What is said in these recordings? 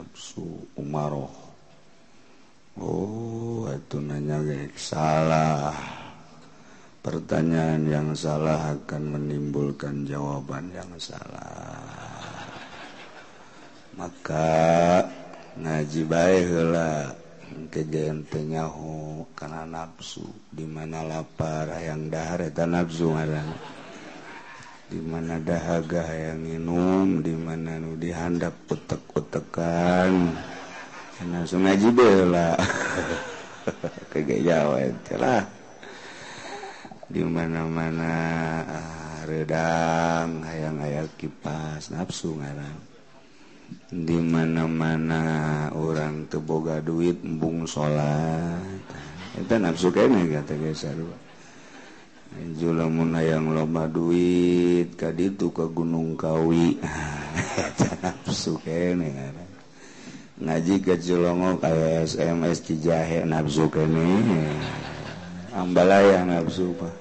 nafsu Umaroh. Oh itu nanya salah. Pertanyaan yang salah akan menimbulkan jawaban yang salah. Maka ngaji baiklah kegentenyahu karena nafsu. Dimana lapar yang dahar dan nafsu ngarang dimana dahaga yang minum dimana nu dihandap utek-utekan. Langsung ngaji bela kagak Jawa lah. Dimana-mana ah, redang hayang ayah kipas nafsu ngaran dimana-mana orang teboga duit embung salat itu nafsu kayaknya kata geser lamun yang lomba duit tadi itu ke Gunung Kawi. Nafsu kene ngaji ke Cilongo kayak SMS Cijahe nafsu kene. Ambalaya nafsu pak.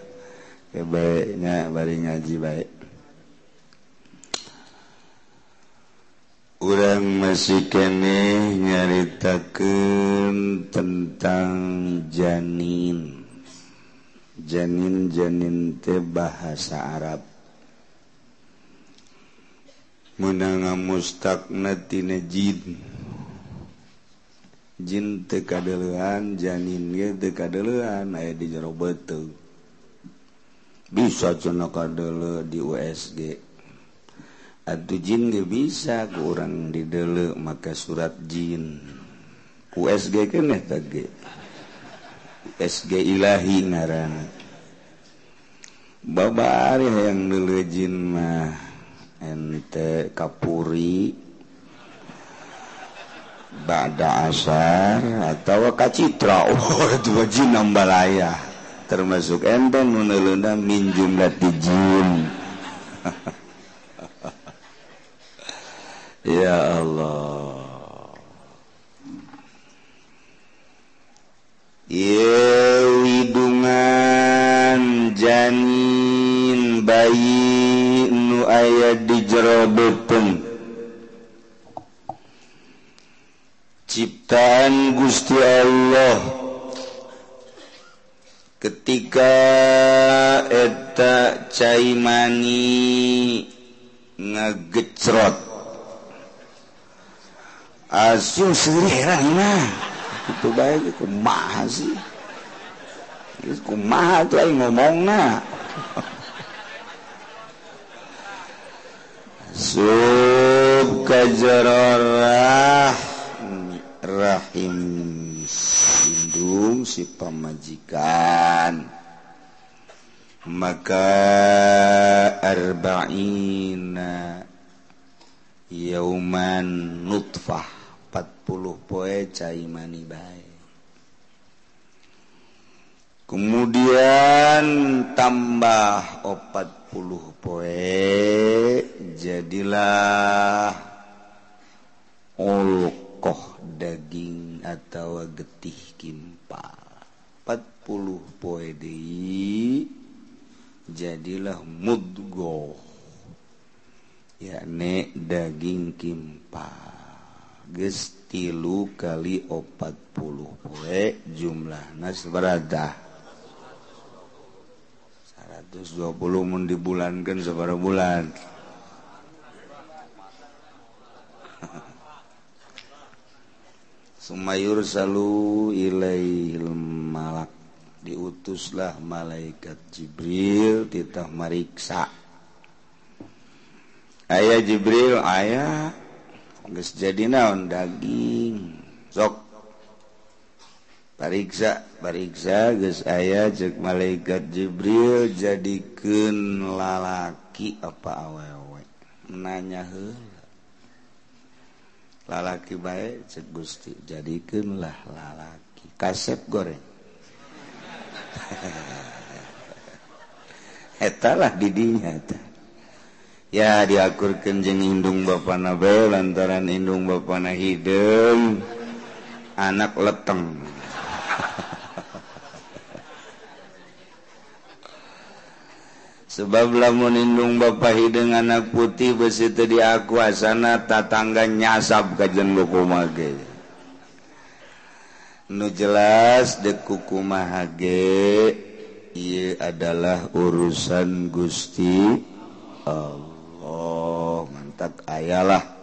Kebaiknya bari ngaji baik. Urang masih kene nyaritakan tentang janin. janin-janin teh bahasa Arab. Menanga tina jin. Tekadeluhan janin tekadeluhan aya di jero beuteung bisa cenah kadele di USG Atuh jin ge bisa ke orang didele maka surat jin. USG keneh ya SG ilahi ngarana Baba yang dilejin mah ente kapuri. Bada asar atau kacitra. Oh itu jin nambalaya termasuk ente nunelunda min jumlah jin. Ya Allah. Iwidungan janin bayi nu aya di jero. Ciptaan Gusti Allah ketika eta caimani ngagecrot. Asung sendiri heran. itu baik itu maha sih itu kumaha tuh ngomong ngomongna sub kajarorah rahim. Sindung si pamajikan. Maka arba'ina yauman nutfah. puluh poe cai mani baik kemudian tambah opat puluh poe jadilah ulkoh daging atau getih kimpal empat puluh poe di jadilah mudgoh yakni daging kimpal tilu kali opat puluh. Poe jumlah nas berada 120 mun dibulankan sebar bulan. Sumayur salu ilail malak. Diutuslah malaikat Jibril titah mariksa. Ayah Jibril ayah geus jadi naon? Daging. Sok. Pariksa pariksa geus aya cek malaikat Jibril jadikeun lalaki apa awewe? Nanya heula lalaki bae cek Gusti jadikeunlah lalaki. Kasep goreng. Etalah didinya eta. ya diakurkan jeng indung Bapak Nabe lantaran indung Bapak Nahidem anak leteng. Sebab lamun indung Bapak Hideng anak putih besi tadi akuasana tatangga nyasap kajen lukumage nu jelas dekukuma hage ia adalah urusan Gusti Allah. Oh mantap. Ayalah.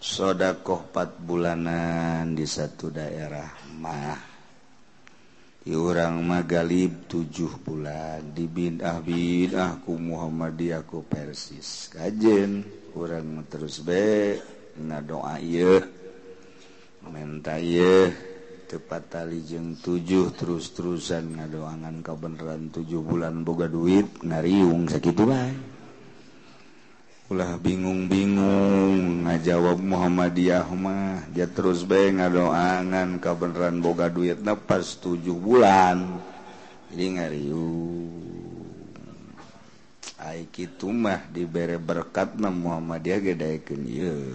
Sodakohpat bulanan di satu daerah mah. Di orang magalib tujuh bulan. Di bidah bidah ku Muhammadiyah ku Persis. Kajen kurang terus be na doa iya menta iya tepat tali jeng tujuh terus-terusan ngadoangan kebenaran tujuh bulan boga duit ngariung sakit baik ulah bingung-bingung ngajawab Muhammadiyahmah dia terus be ngadoangan kabeneran boga duit nepas 7 bulan jadi ngariu Aik itu mah dibere berkat na Muhammadiyah gedaikeun ieu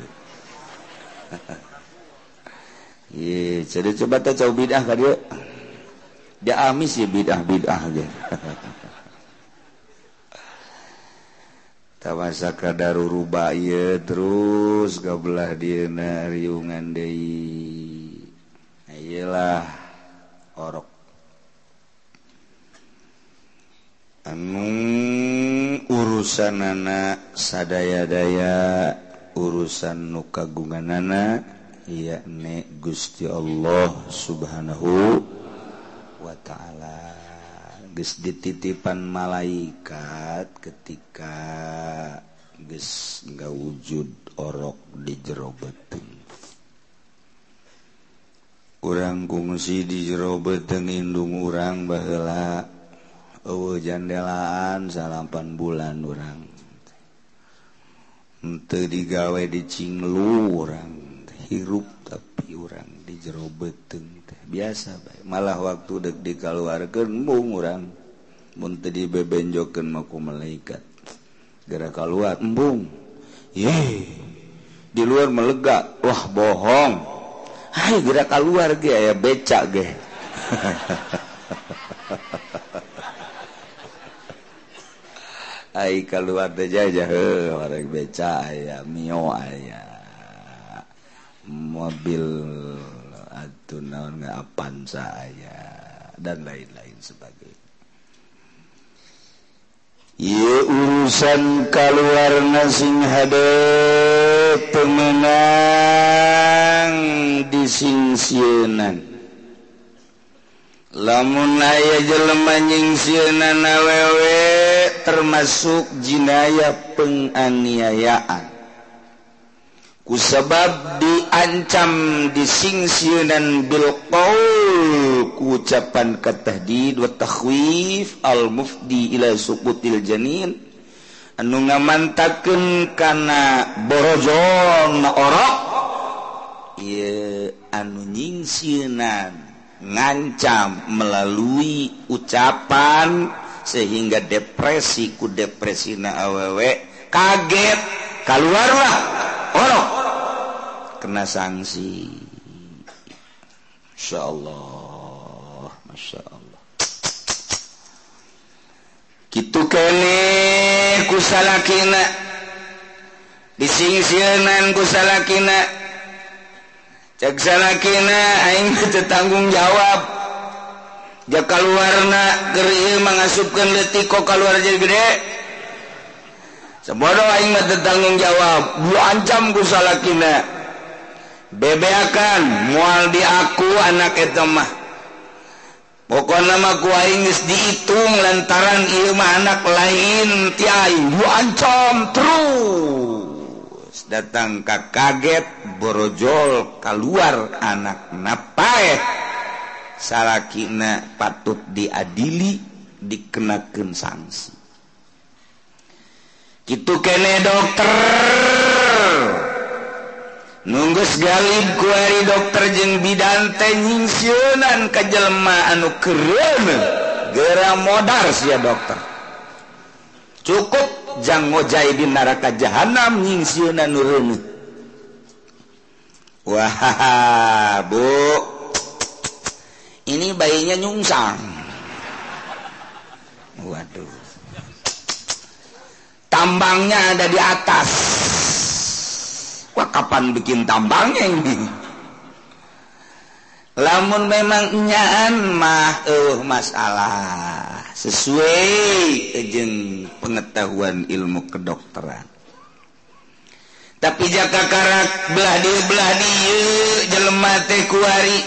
jadi coba kita coba bidah dia. Amis ya bidah bidah gitu. tawasaka daruruba ieu terus gabelah dieuna riungan deui ayelah orok. Anu urusanana sadaya-daya urusan nu kagunganana yakni Gusti Allah Subhanahu wa taala. Ges dititipan malaikat ketika ges nggak wujud orok di jerobeteng kurang kungsi di jerobeteng indung orang bahela oh jandelaan salapan bulan orang ente digawe dicinglu orang hirup tapi orang di jerobeteng biasa baik. malah waktu deg dikaluarkan embung orang mun tadi bebenjokeun maku malaikat. Gara keluar embung. Ye di luar melega. Wah bohong. Hai gara keluar ge aya becak ge. Hai keluar teh jajah heuh beca aya mio aya. Mobil naon ngapan saya dan lain-lain sebagainya. Ye urusan keluar sing hade pemenang di singsieunan lamun aya jelema nyingsieunan awewe termasuk jinaya penganiayaan. kusebab diancam disingsiunan bilqaul ku ucapan katahdid wa takhwif al mufdi ila suqutil janin. Anu ngamantakeun kana borojong na orok ieu anu nyingsieunan ngancam melalui ucapan sehingga depresi ku depresina awewe kaget keluarlah orok kena sanksi. Masya Allah Masya Allah gitu kene kusalakina disingsianan kusalakina cek salakina aing tanggung jawab. Jaka luarna geri mengasupkan detik kok keluar jadi gede. sebodoh aing mah tetanggung jawab. Bu ancam ku salakina bebeakan. Mual di aku anak itu mah. Pokok nama ku aing geus dihitung lantaran ieu mah anak lain ti aing bu ancam terus. Datang ka kaget borojol keluar anak. Napae eh? salakina patut diadili dikenakan sanksi. gitu kene dokter. Nunggus Galib kuari dokter jeng bidantenyingsiunan kejelma anu keren. Gera modar sia dokter. Cukup jang ngojai di neraka jahanam nyingsionan nurun wah bu. Ini bayinya nyungsang. Waduh. tambangnya ada di atas. Wah, kapan bikin tambangnya ini? Lamun memang nyaan mah uh, masalah. Sesuai jeng pengetahuan ilmu kedokteran. Tapi jaka karak belah dia belah dia jelema teh kuari.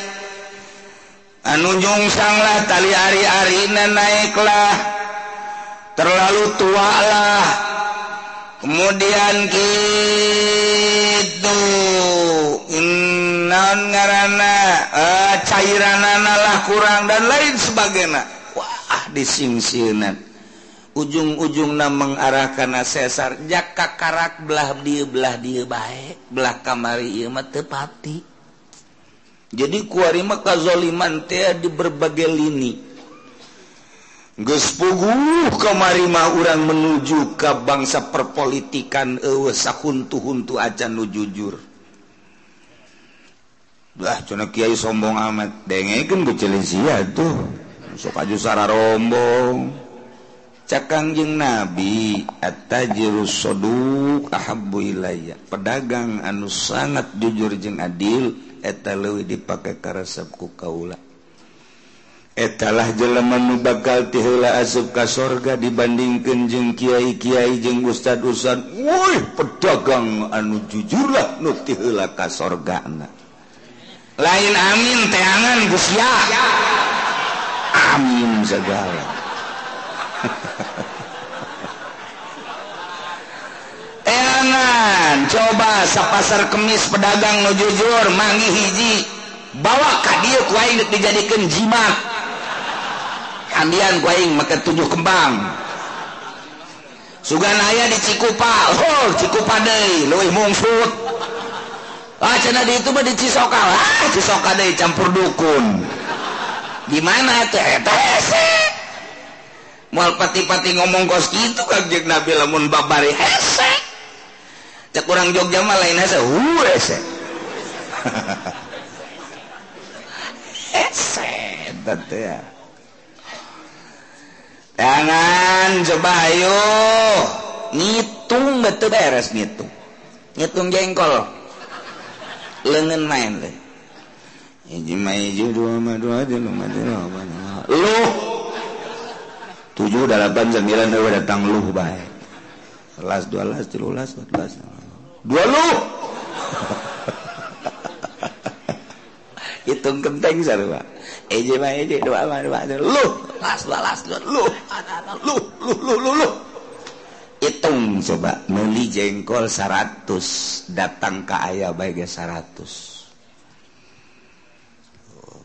Anu jungsanglah tali ari-ari naiklah terlalu tua lah. kemudian gitu. Naon ngarana eh, uh, cairananalah kurang dan lain sebagainya. Wah disingsinan ujung-ujungnya mengarahkan sesar. Jaka karak belah dia belah dia baik. Belah kamari ieu mah teu pati. Jadi kuari mah kazaliman teh di berbagai lini. gespuguh kemarima orang menuju ke bangsa perpolitikan ewe sakuntu-huntu aja nu jujur. Lah cuna kiai sombong amat. Dengekin sia tuh. Sok aju sara rombong. Cakang jeng nabi attajiru soduk ahabbu ilaya pedagang anu sangat jujur jeng adil eta leuwih dipake karesep ku kaula. etalah jeleman bakal tila asup ka sorga dibandingkan jeng Kyai Kyai jeng Ustad Usan woi pedagang anu jujurlah nu tila ka sorga lain amin teangan gusya amin segala. Eh, teangan coba sapasar kemis pedagang nu jujur mangi hiji. Bawa ka dia kuai dijadikan jimat. andian kuing maka tujuh kembang. Sugan aya di Cikupa. Oh Cikupa deui leuwih mungsut ah cenah di itu mah di Cisoka. Ah Cisoka deui campur dukun. Gimana teh? Eta moal pati-pati ngomong kos kitu kanjeng Nabi lamun babari hese cek kurang Jogja mah lain hese hu hese hese tante ya jangan cobayo ngitung betul beres ngitung. Ngitung jengkol. Lengan main deh lu tujuh delapan sembilan udah datang lu baik. Sebelas dua belas tiga belas empat belas. Dua lu hitung kenteng sarua hitung coba meli jengkol 100 datang ke ayah baik 100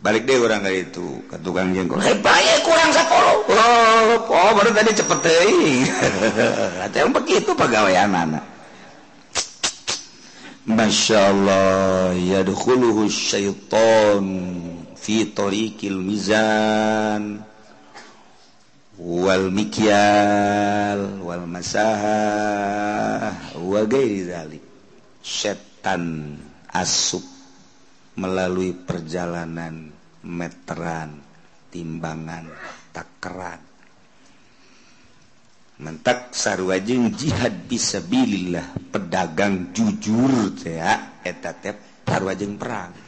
balik deh orang kayak itu ke tukang jengkol. Hey, baik kurang 10 oh, oh baru tadi cepet deh. Yang begitu pegawai anak-anak Masya Allah yadkhuluhu syaitan. Fi tariqil mizan wal mikyal wal masahah wa ghairi dzalik setan asup melalui perjalanan meteran timbangan takaran mentak sarwajeng jihad bisa billah pedagang jujur ya. Eta teh sarwajeng perang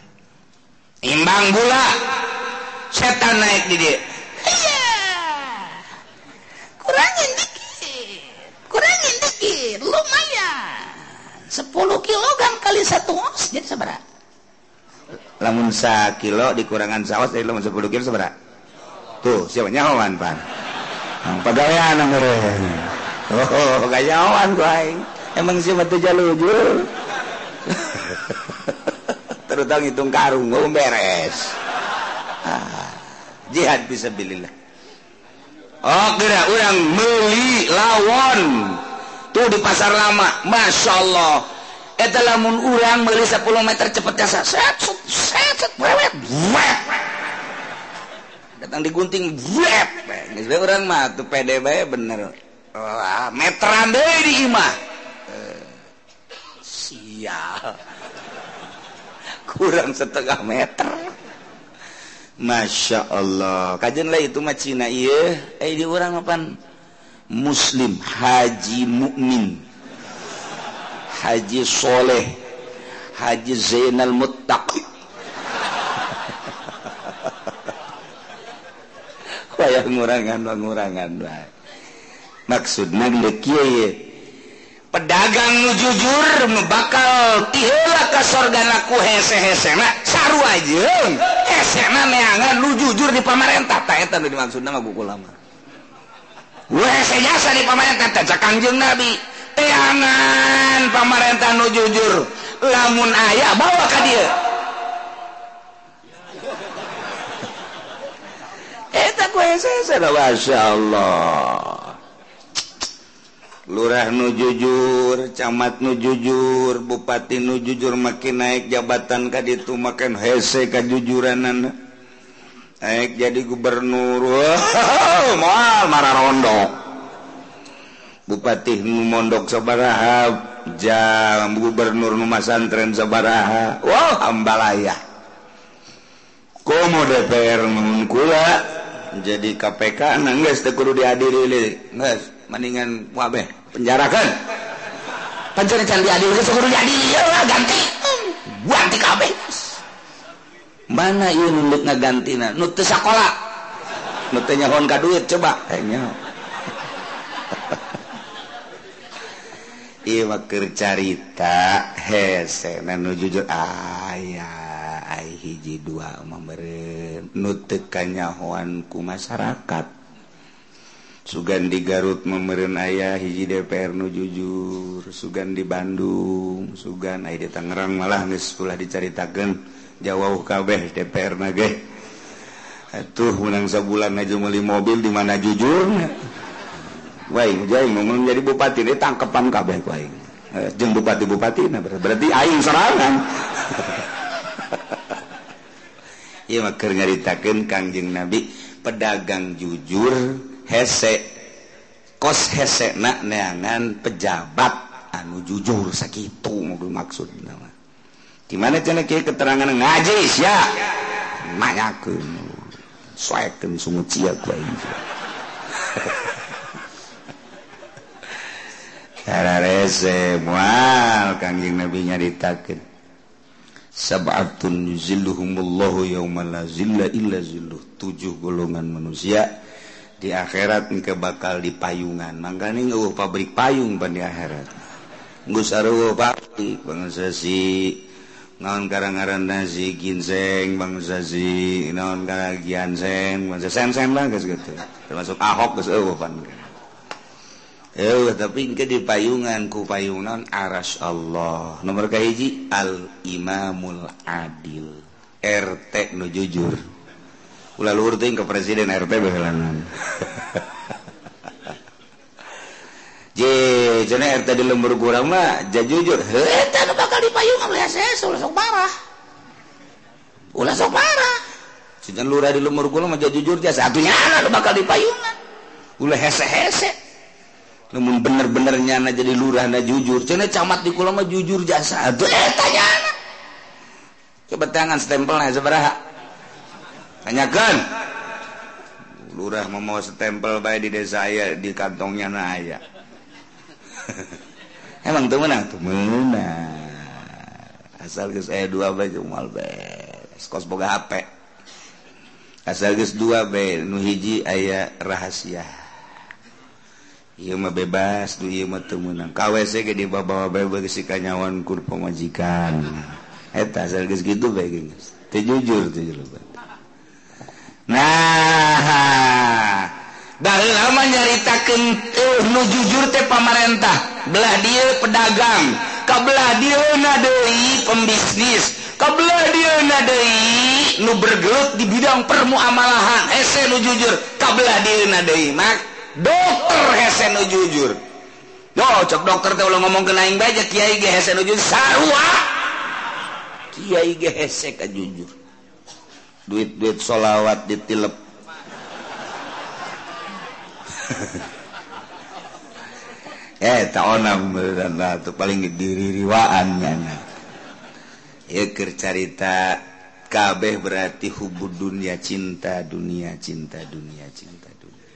imbang gula. Setan naik di dia kurangin dikit. Kurangin dikit. Lumayan. 10 kilogram kali satu ons jadi seberapa lamun sa kilo dikurangan saos dari lamun 10 kilo seberapa tuh siapa? Nyawan pan. Pegawaian yang oh gak nyawan aing. Emang siapa tuh jalur? Terutang hitung karung mau beres. Ah, jihad bisa bilillah. Oh kira orang meli lawon. Tuh di pasar lama masya Allah. Eta lamun urang meli 10 meter cepetnya set set set set wewet datang digunting web geus orang mah tuh pede bae bener. Wah, meteran deui di imah. Eh, sial kurang setengah meter. Masya Allah. Lah itu mah Cina eh, di orang apa muslim Haji mukmin Haji soleh. Haji Zainal muttaqi wayah ngurangan-ngurangan maksud nang pedagang nu jujur bakal tila ke sorganaku hesehe aja. Jujur di pemerintah dimaksud buku lama. Jasa di pemerintah Kanjeng Nabi. Teangan pamarentah nu jujur. Lamun ayah bawa ka dia. Eta ku hesehe Masya Allah. lurah nu jujur camat nu jujur bupati nu jujur makin naik jabatan ka itu makan hese kejujuranan naik jadi gubernur. Wow, mal marah rondok bupati nu mondok sabaraha jam gubernur nu masantren sabaraha. Wow ambalaya komo DPR mengkula jadi KPK nanggeus teu kudu dihadiri geus mendingan wabe penjarakan pencuri candi adil geus kudu jadi lah ganti. Ganti kabeh. Mana ieu nunduk ngagantina? Nu teu sakola. Nu teu nyahoan ka duit coba. Eh, Enya ieu mah keur carita hese nu jujur aya ai hiji dua memberi nu teu kanyahoan ku masyarakat. Sugandi Garut memerin ayah hiji DPR nu jujur Sugan di Bandung Sugan di Tangerang malah sekolah diceritakan jauh kabeh DPR nage tuh menang sebulan aja beli mobil di mana jujur. Waing jai ngomong jadi bupati ini tangkepan kabeh waing. Eh, Jeng bupati bupati nah berarti aing serangan Iya mah nyaritakan kangjeng Nabi pedagang jujur hese kos hesek neangan pejabat anu jujur sakitu mobil maksud gimana keterangan ngaji ya kangjing nabi nyaritakeun. Sab'atun yuzilluhumullahu yawma la zilla illa zilluh. Tujuh golongan manusia di akhirat engke bakal di payungan. Mangkaning uh pabrik payung pan di akhirat. Geus aruh pabrik bang si naon karangaran nasi ginseng bang sasi naon karang giansen bang sen sen lah guys gitu termasuk ahok geus eueuh pan Eh, tapi ke di payungan ku payungan aras Allah. Nomor kahiji al imamul adil. RT nu jujur. ulah luhurting ke presiden RT behelanan je cenah RT di lembur kurang mah, ja jujur. Eta nu bakal dipayung sama saya, ulah sok parah. Ulah sok parah. Cenah lurah di lembur kurang mah ja jujur dia satunya anak nu bakal dipayungan. Ulah hese-hese. Namun bener-bener nyana jadi lurah na jujur. Cenah camat di kula mah jujur jasa. Aduh eta nyana. Coba tangan stempelnya seberaha. tanyakan lurah mau setempel baik di desa saya di kantongnya na aya. Emang tuh menang? Tuh menang. Asal geus aya dua bae jumal bae kos boga HP asal geus dua bae nu hiji aya rahasia. Ieu mah bebas nu ieu mah teu meunang ka WC ge dibawa bae si kanyawan kur pamajikan. Eta asal geus kitu bae geus. Teu jujur teu jujur nah dari lama nyaritakan uh, nu jujur teh pamarentah. Belah dia pedagang kabelah dia nadei pembisnis kabelah dia nadei nu bergelut di bidang permuamalahan. Hese nu jujur kabelah dia nadei mak dokter hese nu jujur. Yo, cok dokter teh ulah ngomong ke aing bae Kiai ge hese nu jujur. Sarua! Kiai ge hese ka jujur. duit-duit sholawat ditilep. Eh taonam nah, tuh paling diri riwaan nyana ya cerita kabeh berarti hubud dunia cinta dunia cinta dunia cinta dunia.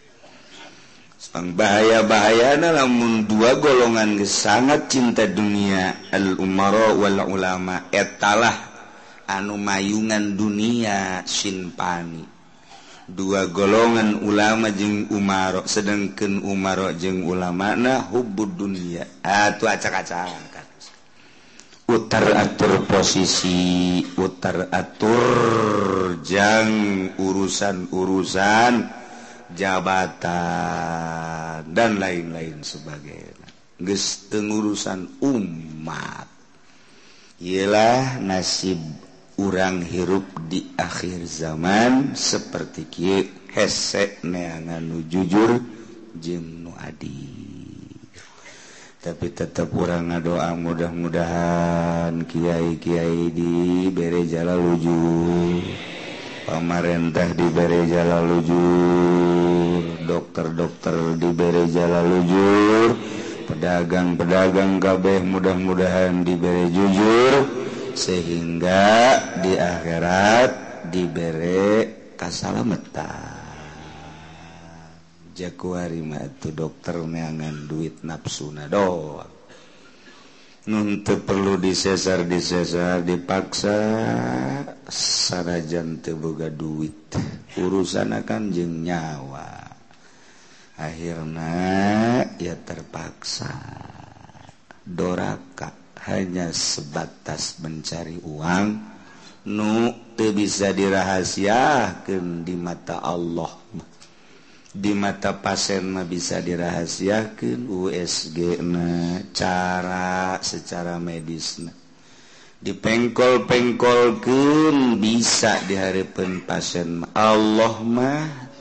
Sepang bahaya bahaya namun dua golongan sangat cinta dunia al umara wal ulama etalah anu mayungan dunia Sinpani. Dua golongan ulama jeung Umarok sedangkan Umarok jeung ulamana hubbud dunia. Ah, Atau acak-acakan. Utar atur posisi utar atur jang urusan-urusan jabatan dan lain-lain sebagainya. Gesteng urusan umat. Ialah nasib urang hirup di akhir zaman seperti Ki hesek neangan nu jujur jeung nu adi tapi tetap orang ngadoa mudah-mudahan Kiai Kiai di Berejala Lujur pemerintah di Berejala Lujur dokter-dokter di Berejala Lujur pedagang-pedagang kabeh mudah-mudahan di Bere jujur. sehingga di akhirat diberi kasalamatan. Jakuari mah itu dokter neangan duit nafsuna doang. Nun perlu disesar disesar dipaksa sarajan teu boga duit. Urusan akan jeng nyawa. Akhirnya ya terpaksa. Doraka. hanya sebatas mencari uang nu bisa dirahasiakan di mata Allah. Di mata pasien mah bisa dirahasiakan USG na cara secara medis na dipengkol-pengkolkan bisa diharapkan pasien Allah mah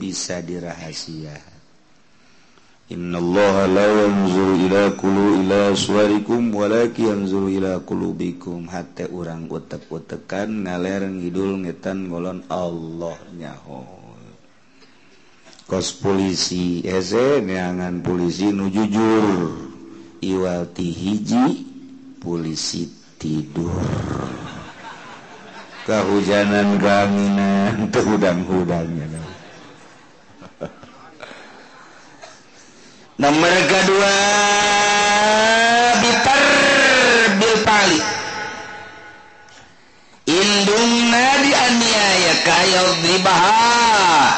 bisa dirahasiakan إن الله لا ينظر إلى قلو إلى صوركم ولكن ينظر إلى قلوبكم. حتى orang utek-utekan ngaler ngidul ngetan ngolon Allah nyaho kos polisi ese neangan polisi nu jujur. Iwati hiji polisi tidur. Kehujanan kanginan tehudang-hudangnya nomor kedua biper bilpali indungna dianiaya kayo dibaha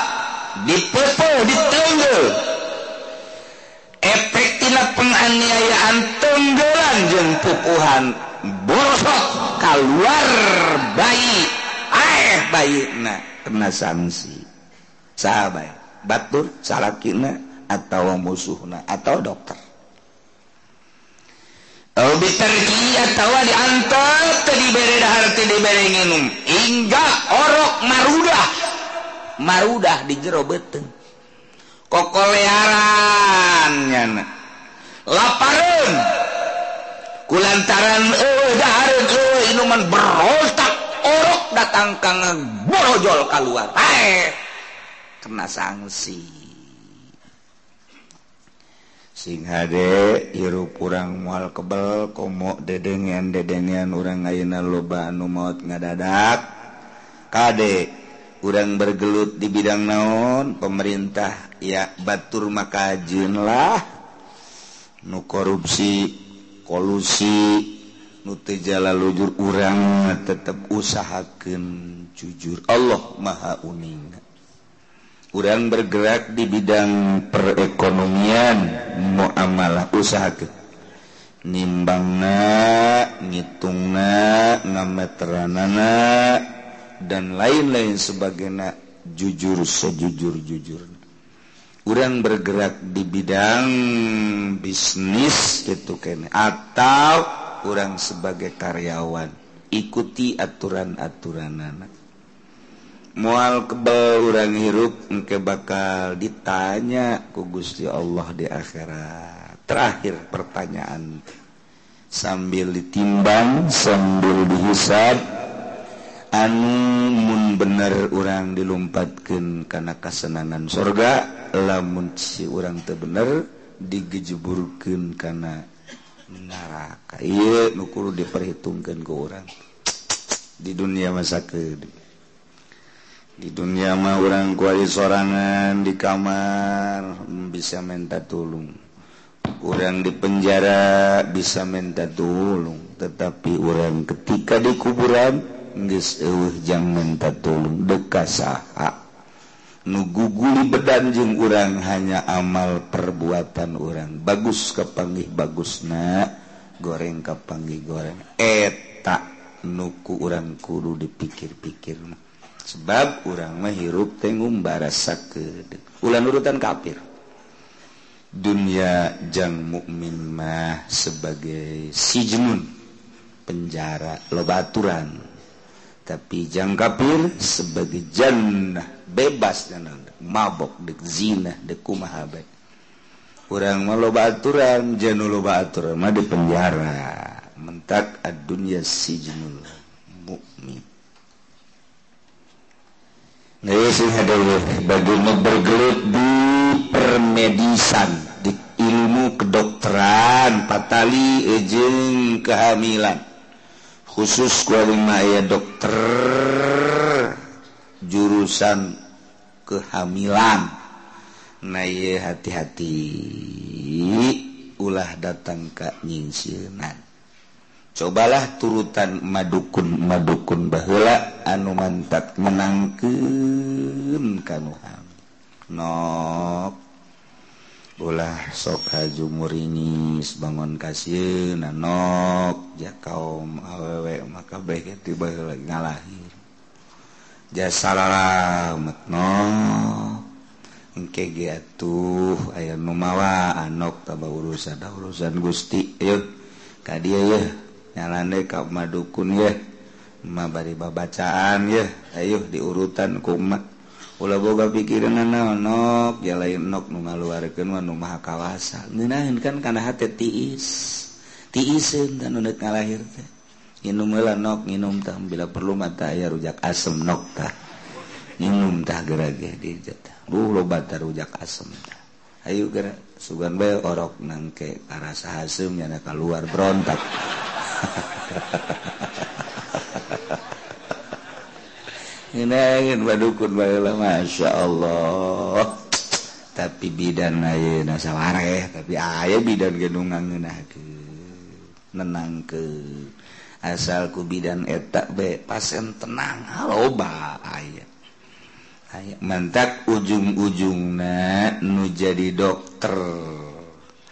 dipukul ditunggu efek tina penganiayaan tunggulan jeung pukuhan borosok keluar bayi. Aeh bayi na kena sanksi. Sahabat batur salakina atau musuhna atau dokter. Atau diantar diberarti diberengin hingga orok marudah. Marudah di jero beteng kokolearannya laparan kulantaran eh, eh inuman berotak orok datang kang borojol keluar eh kena sanksi. sing HD Irup kurang mual kebel komok dedengen dedengen orang Aina loba anu maut ngadadak. Kadek kurang bergelut di bidang naon pemerintah ya Batur makajunlah nu korupsi kolusi nutejala lujur urang tetap usahakan jujur. Allah maha uning. kurang bergerak di bidang perekonomian muamalah usaha nimbangna ngitungna ngameteranana dan lain-lain sebagainya jujur sejujur-jujur kurang bergerak di bidang bisnis itu kan atau kurang sebagai karyawan. Ikuti aturan-aturan anak mual kebel orang hirup engke bakal ditanya ku Gusti Allah di akhirat. Terakhir pertanyaan sambil ditimbang, sambil dihisab anu mun bener orang dilumpatkan karena kesenangan surga lamun si orang teu bener digejeburkan karena neraka. Iya nukuru diperhitungkan ke orang di dunia masa ke di dunia mah orang kuali sorangan di kamar hmm, bisa minta tolong orang di penjara bisa minta tolong tetapi orang ketika di kuburan geus eueuh jang minta tolong deka saha nu guguli bedan jeung urang hanya amal perbuatan orang bagus kapanggih bagusna goreng kapanggih goreng. Eta nuku orang kudu dipikir-pikir mah. sebab orang menghirup tengum barasa ulan urutan kafir. Dunia jang mukmin mah sebagai sijnun penjara lobaturan. Tapi jang kafir sebagai jannah bebas dan mabok dek zina dek kumaha urang mah loba aturan janu loba aturan mah di penjara. Mentak ad dunia sijnul mukmin. bagaiman bergelut di permedisan di ilmu kedokteran patali ejeng kehamilan. Khusus kualima ya dokter jurusan kehamilan. Nah hati-hati. Ulah datang ke nyingsinan cobalah turutan madukun madukun bahula anu mantap menangkeun kanuham nok. Ulah sok haju bangun kasih nok. Ja kaum awewek maka baik tiba lagi ngalahir. Jasa lalamet nok. Engke ge atuh aya numawa anok taba urusan urusan Gusti yeuh ka dieu yeuh nyalande ka madukun ya bari babacaan ya ayo diurutan kuma ula boga pikiran naonok ya lain nok nu ngaluarkeun wa nu maha kawasa. Ngeunaheun kan kana hate tiis. Tiiseun kan unek ngalahir teh. Nginum heula nok nginum tah. Bila perlu mata aya rujak asem nok tah. Nginum tah gerage di jatah uh loba tah rujak asem tah. Ayo gerak sugan bae orok nangke karasa asem nya keluar berontak. Masya Allah. Tapi bidan lainsawareh tapi aya bidan gedungan menang ke asalku bidan etak be pasien tenang. Loba aya mantap ujung-ujung na nu jadi dokter.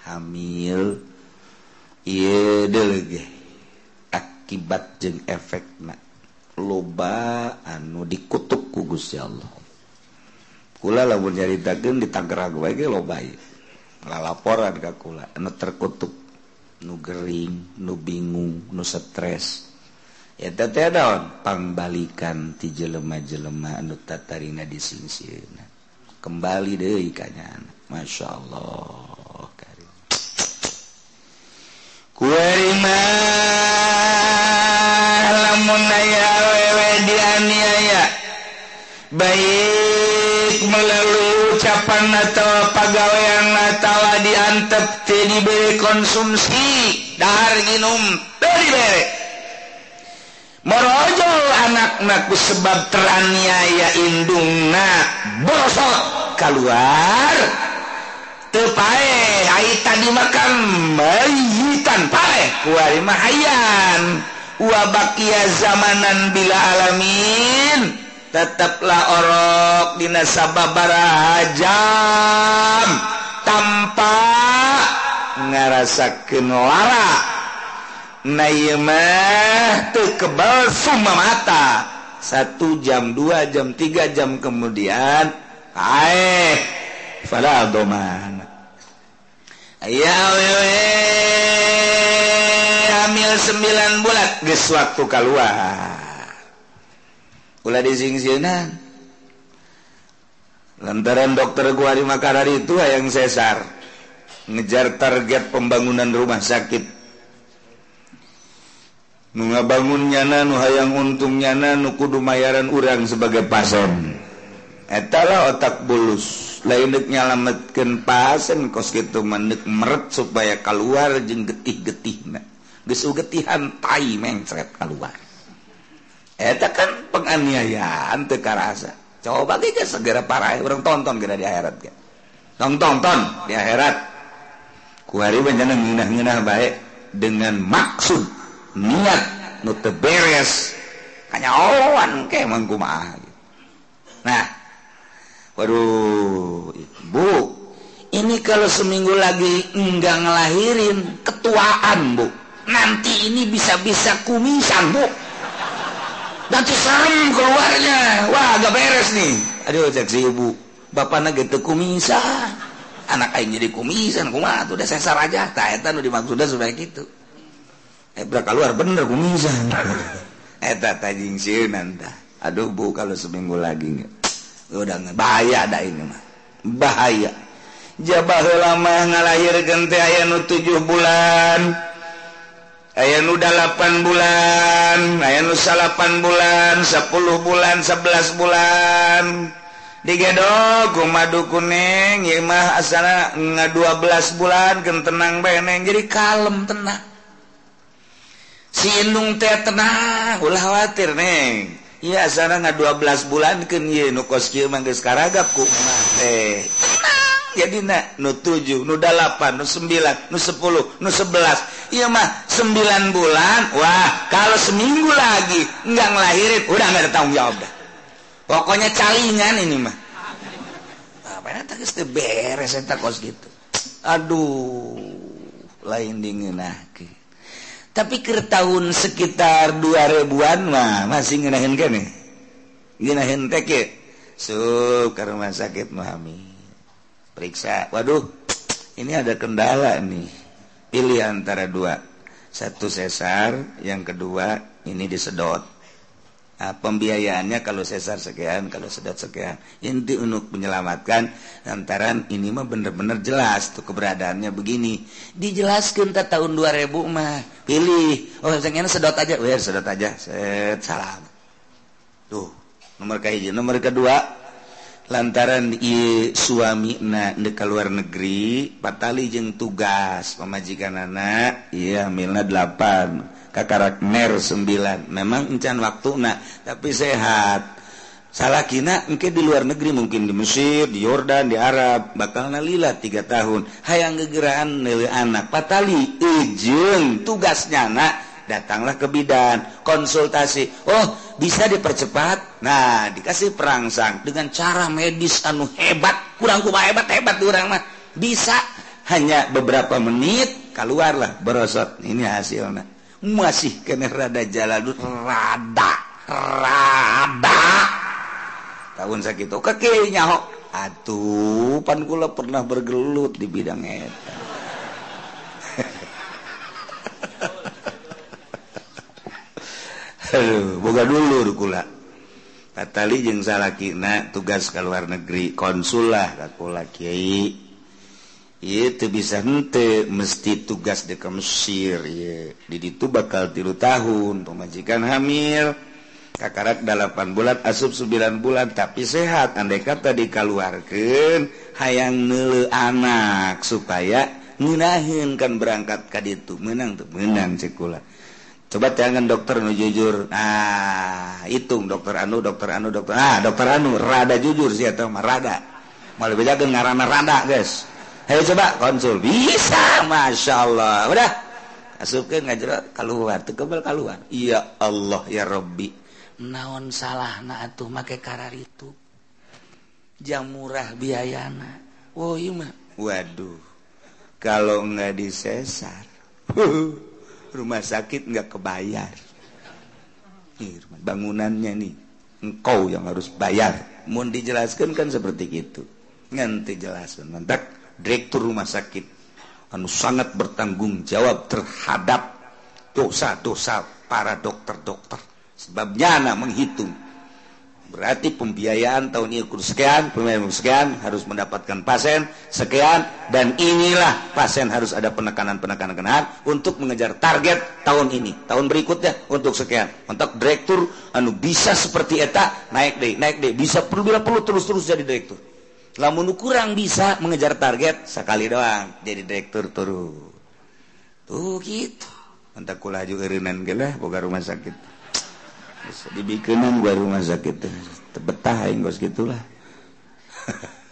Hamil. Ye delegeh akibat jeung efek loba anu dikutuk kugus ya Allah. Kula lamun nyaritakeun di Tangerang wae ge loba laporan ka kula anu terkutuk nu gering nu bingung nu stres. Ya teh daun pangbalikan ti jelema-jelema anu tatarina disingsieunan kembali deui ka Masya Allah. lamunwe dianiaya. Baik melalui ucapan atau pegawaian atau diantep diberi konsumsi. Dahar minum teu derek merojol anak-anakku sebab teraniaya indungna bosok keluar tadi makan bayitan payan wabakia zamanan bila alamin. Tetaplah orok di nasababara hajam tanpa ngarasa kelara naimah tuh kebal semua mata. Satu jam dua jam tiga jam kemudian aeh fala doman ya wewe hamil sembilan bulan geus waktu keluar. Ulah disingsieunan lantaran dokter gua di Makarar itu yang sesar. Ngejar target pembangunan rumah sakit. Nu ngabangun nyana nu hayang untung nyana nu kudu mayaran urang sebagai pasien. Etala otak bulus lainuk nyalametkan pasen kos gitu menuk meret supaya keluar jeng getih-getih na gesu getihan tai mencret keluar eta kan penganiayaan teu karasa. Coba ge segera parah orang tonton geura di akhirat ge. Tong tonton di akhirat. Ku hari bencana ngeunah-ngeunah bae dengan maksud niat nu teu beres. Kanyaoan ke mangkumaha nah Waduh Bu ini kalau seminggu lagi enggak ngelahirin ketuaan Bu. Nanti ini bisa-bisa kumisan Bu. Nanti serem keluarnya. Wah agak beres nih. Aduh seksi ibu bapak naga itu kumisan. Anak aing jadi kumisan kumaha tuh? Udah sesar aja. Tak eta nu dimaksudnya sudah gitu. Eh, Ebrak keluar bener kumisan. Eta tajing sieun aduh bu kalau seminggu lagi nggak bahaya ada ini mah. Bahaya. Jabah lama ngalahir gente aya nu tujuh bulan aya nu delapan bulan aya nu salapan bulan sepuluh bulan sebelas bulan. Digedok kumadu kuning ya mah asana nga dua belas bulan kentenang beneng jadi kalem tenang. Si indung teh tenang ulah khawatir neng. ya sana nga 12 bulan ke koskaraga eh jadi nak nu 7 nu 8 nu 9 nu 10 nu 11 iya mah 9 bulan wah kalau seminggu lagi nggak ngelahirin udah nggak ada tanggung jawab dah. Pokoknya calingan ini mah. Apa beres kos gitu. Aduh lain dingin nah tapi ke tahun sekitar dua ribuan mah masih ngenahin nih ngenahin teke sup ke rumah sakit mami periksa. Waduh ini ada kendala nih. Pilih antara dua. Satu sesar yang kedua ini disedot Uh, pembiayaannya kalau sesar sekian kalau sedot sekian. Inti untuk menyelamatkan lantaran ini mah bener-bener jelas tuh keberadaannya begini. Dijelaskan tak tahun 2000 mah pilih. Oh pengen sedot aja. Wer sedot aja. Set salam. Tuh nomor kahiji nomor kedua lantaran i suami na deka luar negeri patali jeng tugas pemajikan anak iya milna delapan. karakter 9 memang encan waktu nah tapi sehat. Salah kina mungkin di luar negeri mungkin di Mesir di Yordan di Arab. Bakal nalila tiga tahun. Hayang gegeraan nilai anak. Patali ijeng tugasnya nak. Datanglah ke bidan konsultasi. Oh bisa dipercepat? Nah dikasih perangsang dengan cara medis anu hebat. Kurang kuma hebat hebat kurang mah. Bisa. Hanya beberapa menit keluarlah berosot. Ini hasilnya masih kene rada jalan rada rada. Tahun sakit oh, oke kayaknya kok atuh pan kula pernah bergelut di bidang eta. Aduh, boga dulu kula. Katali jeung salakina tugas ke luar negeri konsul lah kakula kiai. itu bisa ente mesti tugas di ke Mesir ye. did itu bakal tilu tahun pemajikan hamil. Kakarak 8 bulan asup 9 bulan tapi sehat. Andai kata dikaluarkan hayang nele anak supaya ngenahin kan berangkat ka itu menang tuh menang sekolah. Coba jangan dokter nu jujur. Ah hitung dokter anu dokter anu dokter ah dokter anu rada jujur sih atau mah rada. Malah beda ngarana rada guys. Ayo coba konsul. Bisa Masya Allah. Udah. Asupkan ngajero keluar tekebal keluar iya Allah ya Robbi naon salah na atuh make karar itu? Jam murah biayana. Oh iya mah. Waduh. Kalau nggak disesar rumah sakit nggak kebayar. Nih, bangunannya nih engkau yang harus bayar. Mau dijelaskan kan seperti itu. Nanti jelasan mantap. Direktur rumah sakit anu sangat bertanggung jawab terhadap dosa-dosa para dokter-dokter. Sebabnya anak menghitung. Berarti pembiayaan tahun ini kurus sekian pembiayaan sekian harus mendapatkan pasien sekian dan inilah pasien harus ada penekanan-penekanan untuk mengejar target tahun ini tahun berikutnya untuk sekian. Untuk direktur anu bisa seperti eta naik deh naik deh bisa perlu bila perlu terus-terus jadi direktur lamun kurang bisa mengejar target sekali doang jadi direktur turu tuh gitu. Entah juga irinan gelah boga rumah sakit. Dibikinin gua rumah sakit betah aing kos gitulah.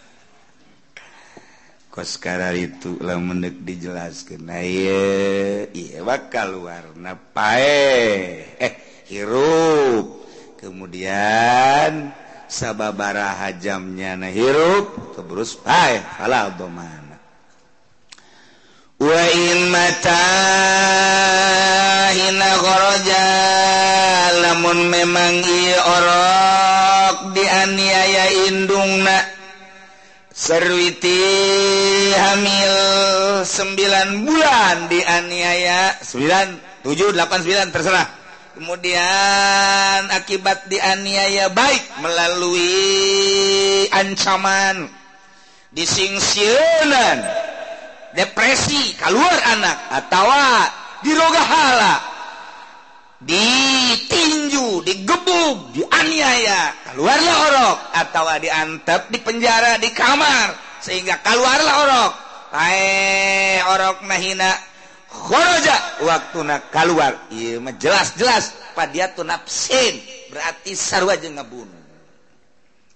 Kos karar itu lamun deuk dijelaskeun. Iya iya bakal warna pae eh hirup. Kemudian sabababaraha jamnya nahirup terus mana. Mataja namun memang orok dianiaya Indung serwiti hamil 9 bulan dianiaya 9 789 terserah. kemudian akibat dianiaya baik melalui ancaman disingsiunan depresi keluar anak atau dirogahala ditinju digebuk dianiaya keluarlah orok atau diantep di penjara di kamar sehingga keluarlah orok. Hai orok nahina waktu keluar jelas-jelas. Pada tuh nafsin berarti sarwa je ngebunuh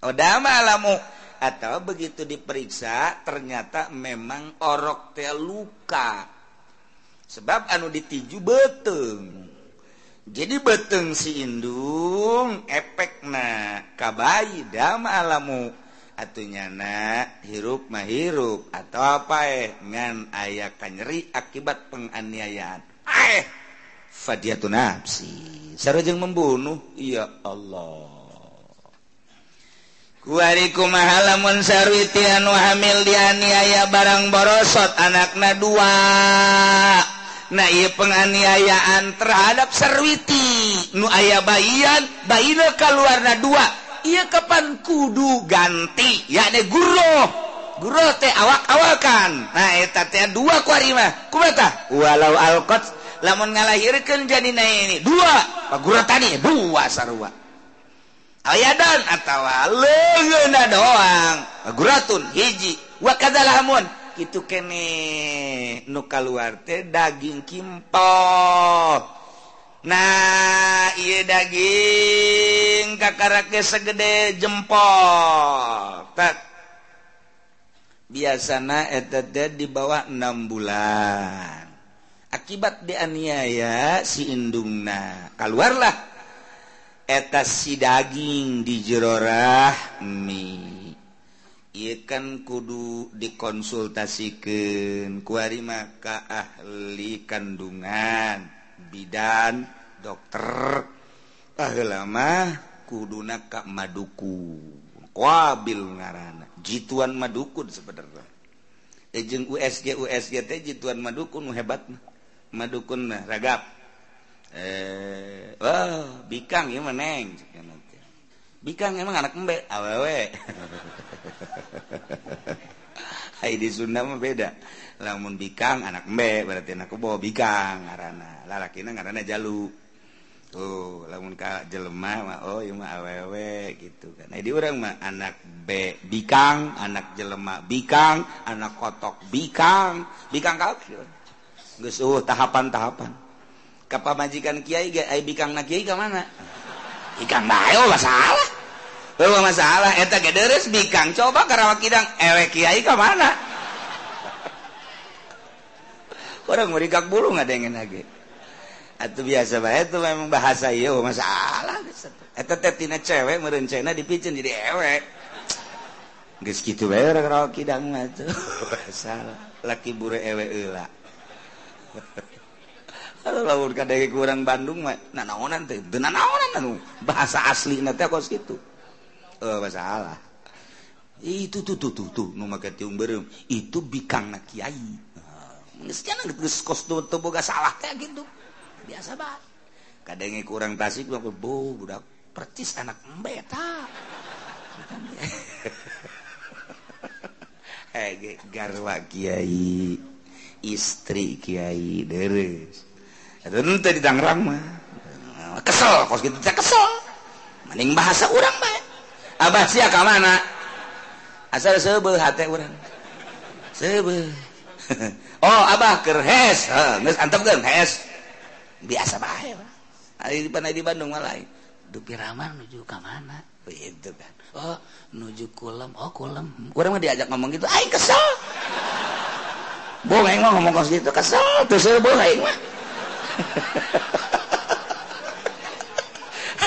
odamalamu atau begitu diperiksa ternyata memang orok teh luka. Sebab anu ditiju beteng. Jadi beteng si indung efek nah kabai dama alamu. atuhnyana hirup mahirrup atau apa eh? Ngan aya kanyeri akibat penganiayaan. Eh fadiatu nafsi. Sarajeng membunuh. Ya Allah. Kuariku mahalamun sarwiti anu hamil dianiaya barang borosot anakna dua. Na iya penganiayaan terhadap sarwiti. Nu aya bayian bayina keluarna dua. ia kapan kudu ganti? Ya guru. Guru teh awak-awakan. Nah eta teh dua kuarima kumata walau alqat lamun ngalahirkeun janina ini. Dua. Pak guru tadi dua sarua. Ayadan atawa leungeuna doang. Paguratun hiji. Wa kadzalamun kitu kene nu kaluar teh daging kimpol Nah ia daging kakarakke segede jempol. Tak biasanya eteta di bawah enam bulan. Akibat dianiaya si indungna. Keluarlah eta si daging di jerorah mie kan kudu dikonsultasikan. Kuari maka ahli kandungan. bidan dokter. Ah, Lama kuduna Kak Maduku. Wabil ngaran jituan Madukun sebenarnya. Eh, Ejeng USG USG teh jituan Madukun hebat Madukun ragap. Eh oh, bikang ya meneng bikang emang anak embe. Awewe. Hai di Sunda mah beda. lamun bikang anak embe berarti anak kebo bikang ngarana. Lalaki ngarana jalu. Tuh lamun ka jelema mah oh ieu mah awewe gitu kan. Nah di urang mah anak B bikang anak jelema bikang anak kotok bikang. Bikang kabeh geus uh tahapan-tahapan. Ka pamajikan kiai ge ai bikang na kiai ka mana? Ikang bae oh masalah. Oh masalah. Eta ge deres bikang. Coba karawak kidang ewe kiai ka mana? orang merikak bulu nggak dengen lagi atau biasa bae itu memang bahasa iya masalah eta teh tina cewek merencana dipicen jadi ewek. Geus kitu bae urang rawa kidang mah tuh salah. Laki bure ewe eula. Kalau lamun kadege kurang Bandung mah nanaonan teh teu nanaonan anu. Bahasa asli teh kos kitu. Oh masalah itu tuh tuh tuh tuh nu make tiung beureum itu bikang na kiai. boga salah kayak gitu. Biasa banget. Kadang kurang tasik mah bo budak percis anak embeta eh garwa kiai istri kiai deres itu nanti di Tangerang mah eh, kesel kos gitu teh kesel. Mending bahasa orang baik abah sia ke mana? Asal sebel hati orang sebel Oh Abah kerhes biasa di Bandung lain. Dupiraman nuju ke mana? Itu kan. Oh nuju kulem. Oh kulem. Kurang diajak ngomong gitu Ay kesel. Boleh mah ngomong kos gitu kesel. Terus aing mah.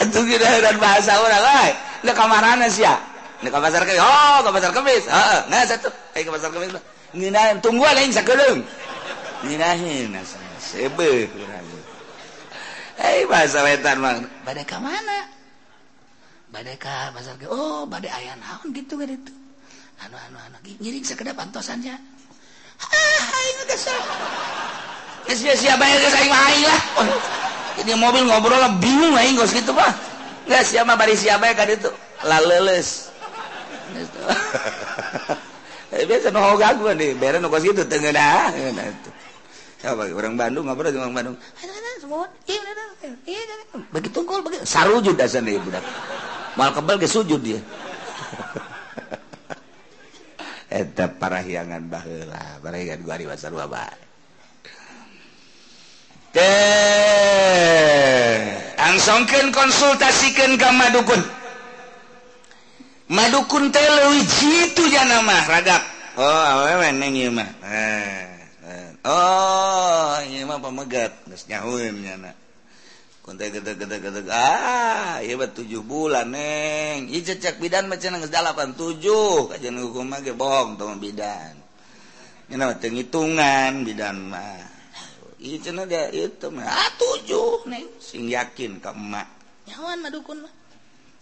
Antum kita dan bahasa orang lain Ini sih ya? Ini ke pasar kemis. Oh ke pasar kemis. Heeh, Nah satu. Ayo ke pasar kemis lah nginahin. Tunggu ah, lain sakelung nginahin. Sebe kurang. Eh, bahasa wetan mah badai ka mana? Badai ka pasar ke oh badai ayah naon gitu kan itu anu anu anu. Ngiring sekedap pantosannya. Ah ini kesel Geus siapa bayar ke aing main lah. Oh, ini mobil ngobrol lah bingung aing gos gitu pak. Nggak siapa bari siapa ya kan itu. Laleles. Gitu. Eh, biasa no gangguan deh bere no kos gitu tengah dah. Coba orang Bandung apa orang Bandung? Semua. Begitu tungkul begitu sarujud dasar nih budak mal kebal ke sujud dia. Eta parahyangan baheula. Parahyangan gua di pasar bapak teh. Angsongkeun konsultasikan ke madukun. madukun teh leuwih jitu ya nama ragap. Oh awewe neng ieu mah. Eh, eh, oh ieu mah pamegat geus nyahueun nyana kuntai gede gede gede ah iya bat tujuh bulan neng. Iya cecak bidan macam nangis delapan tujuh. Kajian hukum mah ge bohong tuh bidan. Ini nama hitungan bidan mah. Iya cina dia itu mah ah tujuh neng. Sing yakin ke emak. Nyawan madukun mah.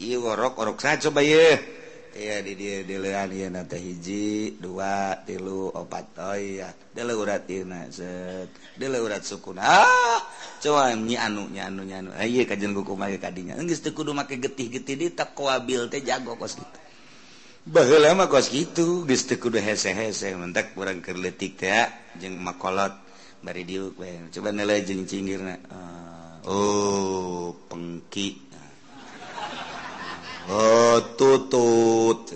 iworok orok sa coba ye iya di dia dilean iya nate hiji dua tilu opat oh iya. Dile urat iya set. Dile urat suku ah coba nyi anu nyi anu nyi anu. Eh, iya kajen kuku mage kadinya. Nggak teku kudu make getih getih di tak kuabil teh jago kos gitu. Baheula mah kos gitu. Geus teu kudu hese hese mentak kurang kerletik teh jeung makolot bari diuk coba nilai jeung cinggirna ah, oh pengki. oh tutut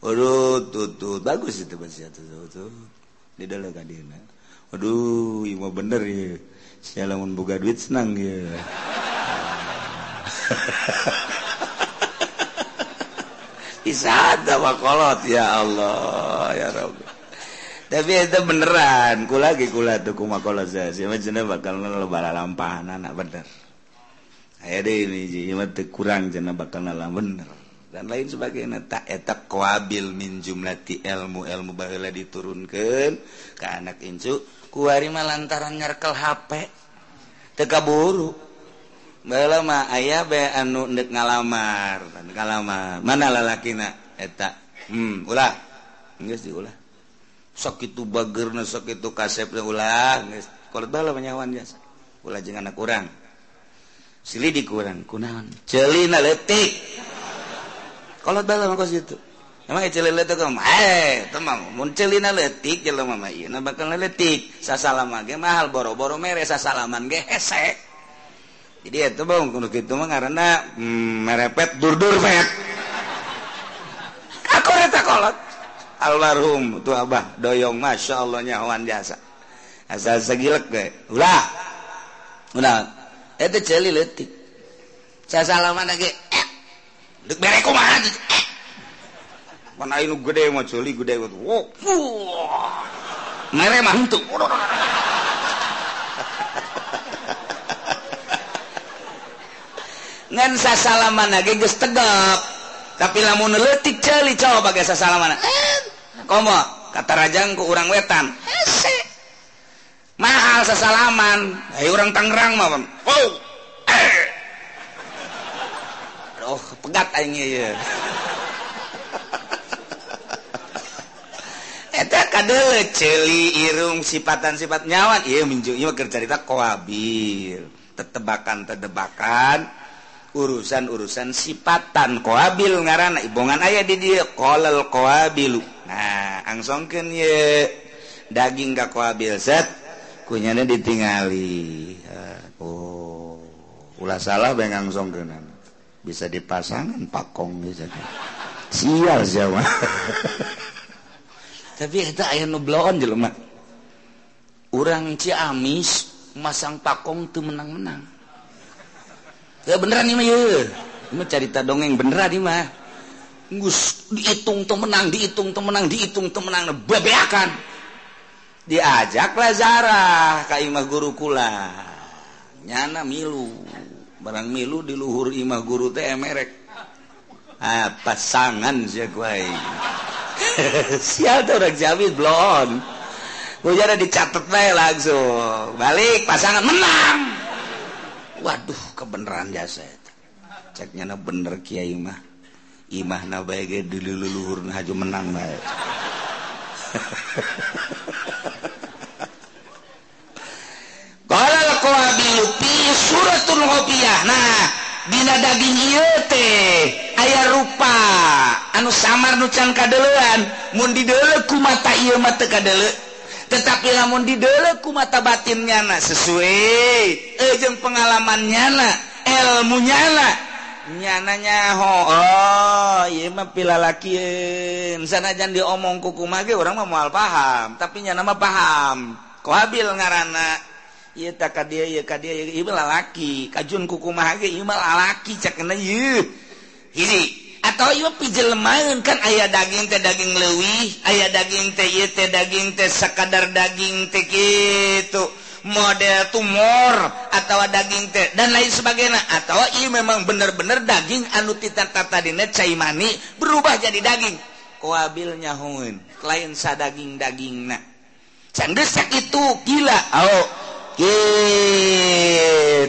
Waduh tutut bagus itu bahasa tutut di dalam kadina Waduh iya bener ya si lamun boga duit senang ya Isada wakolot ya Allah ya Rabbi tapi itu beneran ku lagi kula tuh kumakolot saya sih macamnya bakal lebar lampahan anak bener kurang jena bakal bener. Dan lain sebagai tak etak kuabil min jumlati ilmu ilmu bahula diturunkan ke anak incu kuarima lantaran nyarkel HP teka buru bala mah ayah be anu ndek ngalamar ngalamar. Mana lalaki nak eta hmm ulah. Geus diulah sok itu bagerna sok itu kasepna ulah. Geus korban menyawan jasa ulah jeung anak kurang. silih dikurang kunaon? Celina letik kalau dalam kos itu. Emang celina letik kamu eh teman mun celina letik jelema mah ieu na bakal letik sasalama ge mahal boro-boro mere sasalaman ge hesek. Jadi itu bang kudu kitu mah karena mm, merepet durdur pet aku reta kolot. Almarhum tuh abah doyong masya Allah nyawan jasa. Asal segilek ge. Ulah. Ulah. itu celi letik sasalaman lagi eh. dek berek kumaha aja eh. mana ini gede mah celi gede mah. Wow. Mere mah itu ngan sasalaman lagi geus tegap tapi lamun letik celi coba bagai sasalaman eh. komo kata rajang ku urang wetan. mahal sesalaman. Ayo orang Tangerang mah bang. Eh. Oh, pegat aing eta eh, kadeule celi irung sifatan-sifat nyawan ieu minju ieu carita koabil. Tetebakan-tetebakan urusan-urusan sifatan koabil ngaran ibongan ayah di dia kolel koabilu. Nah angsongkeun ye daging gak koabil set. kunyanya ditingali. Eh, oh ulah salah bengang songgenan bisa dipasangan pakong bisa. Sial siapa tapi kita ayah nublawan mah orang Ciamis masang pakong tuh menang-menang. Ya beneran nih mah ya ini cerita dongeng beneran nih mah. Gus dihitung temenang, dihitung temenang, dihitung temenang, bebeakan. diajaklah Zarah ka imah guru kula. Nyana milu barang milu di luhur imah guru teh emerek. Ah pasangan sia kuai. Sial tuh orang Jawi blon. Gue dicatat langsung. Balik pasangan menang. Waduh kebenaran jasa. Cek nyana bener kiai mah. Imah na bae ge di luhur haju menang bae. suratun hobiah nah Dina daging teh aya rupa. Anu samar nucan kadeluan mundi ku mata iya mata kadele tetapi lamun di deleku mata batin nyana sesuai eh ejeng pengalaman nyana ilmu nyana nyananyaho oh, oh pilalaki sanajan diomong kuku mage orang memual paham tapi nya mah paham. Kau habil ngarana Iya tak dia iya ka dia ya mah lalaki. Kajun kuku mage ieu mah lalaki kena ieu. Hiji atau ieu main kan ayah daging teh daging leuwih ayah daging teh ieu teh daging teh sakadar daging teh gitu. Model tumor atau daging teh dan lain sebagainya. Atau ini memang benar-benar daging anu tata dina cai mani berubah jadi daging. Kuabilnya hun lain sa daging daging nak cangdesak itu gila oh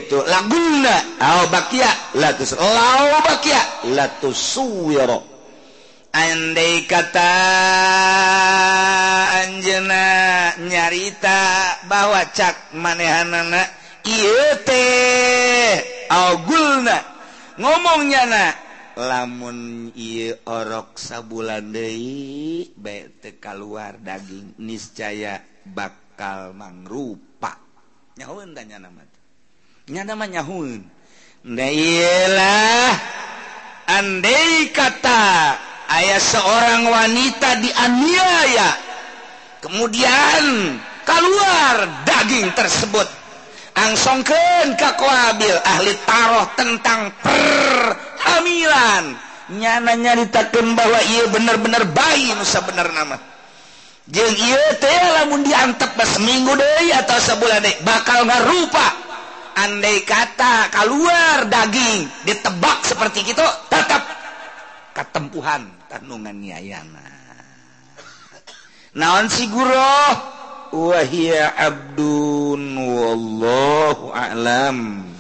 itu laguna au bakia latus lau bakia latus suwiro. Andai kata anjena nyarita bahwa cak manehanana ngomongnya na lamun orok sabulan Dei bete keluar daging niscaya bakal mangrupa. Nyaun tanya nama nya nama nyahun Ndailah andai kata ayah seorang wanita dianiaya kemudian keluar daging tersebut. angsongken kakoabil ahli taruh tentang perhamilan. Nyana nyaritakan bahwa ia benar-benar bayi nusa benar nama jeng iya teh lamun diantep pas seminggu deh atau sebulan deh bakal ngarupa. Andai kata keluar daging ditebak seperti itu tetap ketempuhan kandungan nyayana naon si guru? wahia Abdun wallahu a'lam.